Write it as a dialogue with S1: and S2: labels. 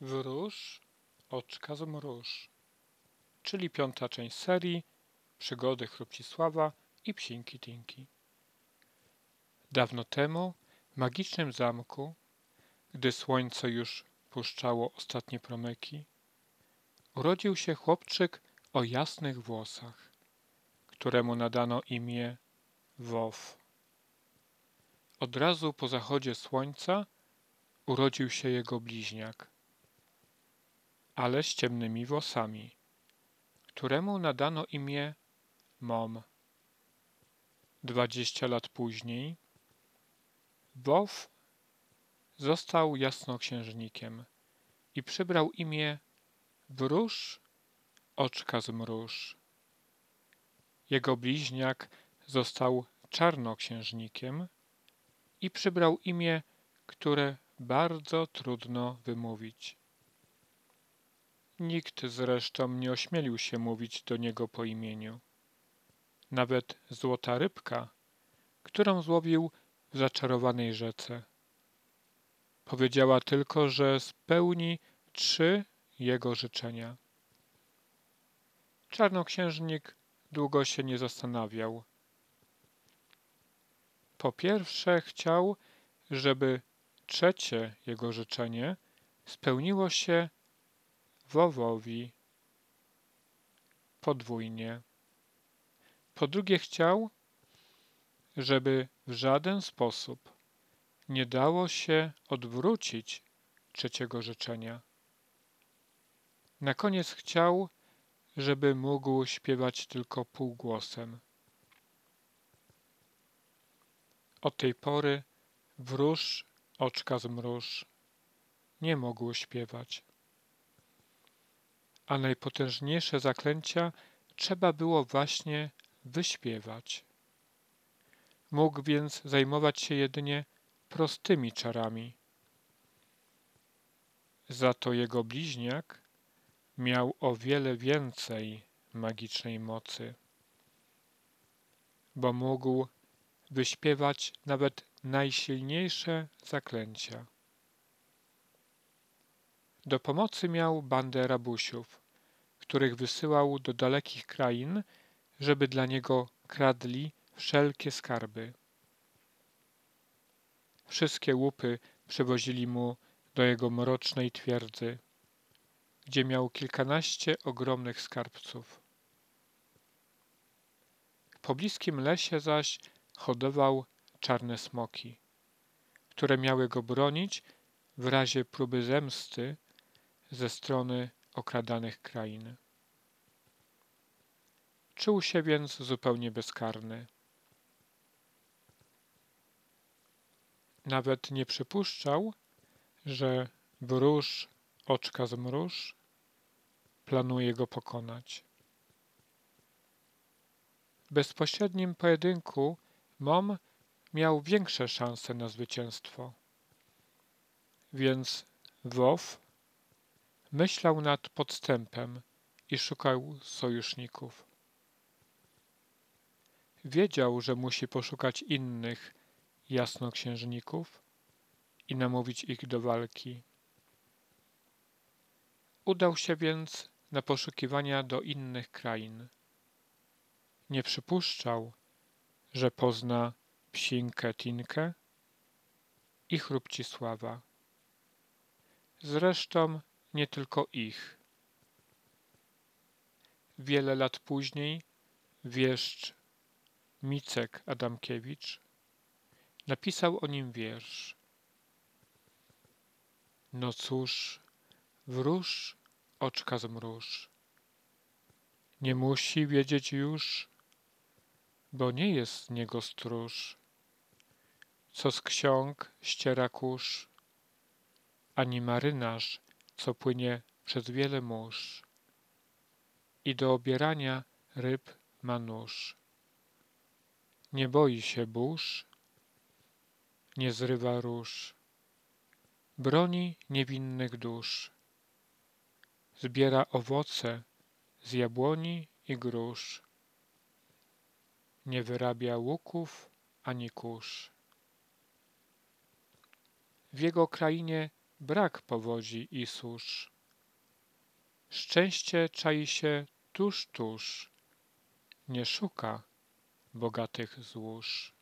S1: Wróż, oczka zmruż, czyli piąta część serii Przygody Chrupcisława i Psinki Tinki. Dawno temu w magicznym zamku, gdy słońce już puszczało ostatnie promyki, urodził się chłopczyk o jasnych włosach, któremu nadano imię Wow. Od razu po zachodzie słońca urodził się jego bliźniak, ale z ciemnymi włosami, któremu nadano imię Mom. Dwadzieścia lat później Wow został jasnoksiężnikiem i przybrał imię Wróż Oczka Zmruż. Jego bliźniak został czarnoksiężnikiem i przybrał imię, które bardzo trudno wymówić. Nikt zresztą nie ośmielił się mówić do niego po imieniu. Nawet złota rybka, którą złowił w zaczarowanej rzece. Powiedziała tylko, że spełni trzy jego życzenia. Czarnoksiężnik długo się nie zastanawiał. Po pierwsze chciał, żeby trzecie jego życzenie spełniło się Wowowi podwójnie. Po drugie chciał, żeby w żaden sposób nie dało się odwrócić trzeciego życzenia. Na koniec chciał, żeby mógł śpiewać tylko półgłosem. Od tej pory wróż, oczka zmruż, nie mógł śpiewać. A najpotężniejsze zaklęcia trzeba było właśnie wyśpiewać. Mógł więc zajmować się jedynie prostymi czarami. Za to jego bliźniak miał o wiele więcej magicznej mocy, bo mógł wyśpiewać nawet najsilniejsze zaklęcia. Do pomocy miał bandę rabusiów, których wysyłał do dalekich krain, żeby dla niego kradli wszelkie skarby. Wszystkie łupy przywozili mu do jego mrocznej twierdzy, gdzie miał kilkanaście ogromnych skarbców. W pobliskim lesie zaś hodował czarne smoki, które miały go bronić w razie próby zemsty ze strony okradanych krain. Czuł się więc zupełnie bezkarny. Nawet nie przypuszczał, że wróż oczka zmruż planuje go pokonać. W bezpośrednim pojedynku Mom miał większe szanse na zwycięstwo. Więc Wow myślał nad podstępem i szukał sojuszników. Wiedział, że musi poszukać innych jasnoksiężników i namówić ich do walki. Udał się więc na poszukiwania do innych krain. Nie przypuszczał, że pozna Psinkę Tinkę i Chrupcisława. Zresztą nie tylko ich. Wiele lat później wieszcz Micek Adamkiewicz napisał o nim wiersz. No cóż, wróż, oczka zmruż. Nie musi wiedzieć już, bo nie jest z niego stróż, co z ksiąg ściera kurz, ani marynarz, co płynie przez wiele mórz i do obierania ryb ma nóż. Nie boi się burz, nie zrywa róż, broni niewinnych dusz, zbiera owoce z jabłoni i grusz nie wyrabia łuków ani kurz. W jego krainie brak powodzi i susz. Szczęście czai się tuż, tuż, nie szuka bogatych złóż.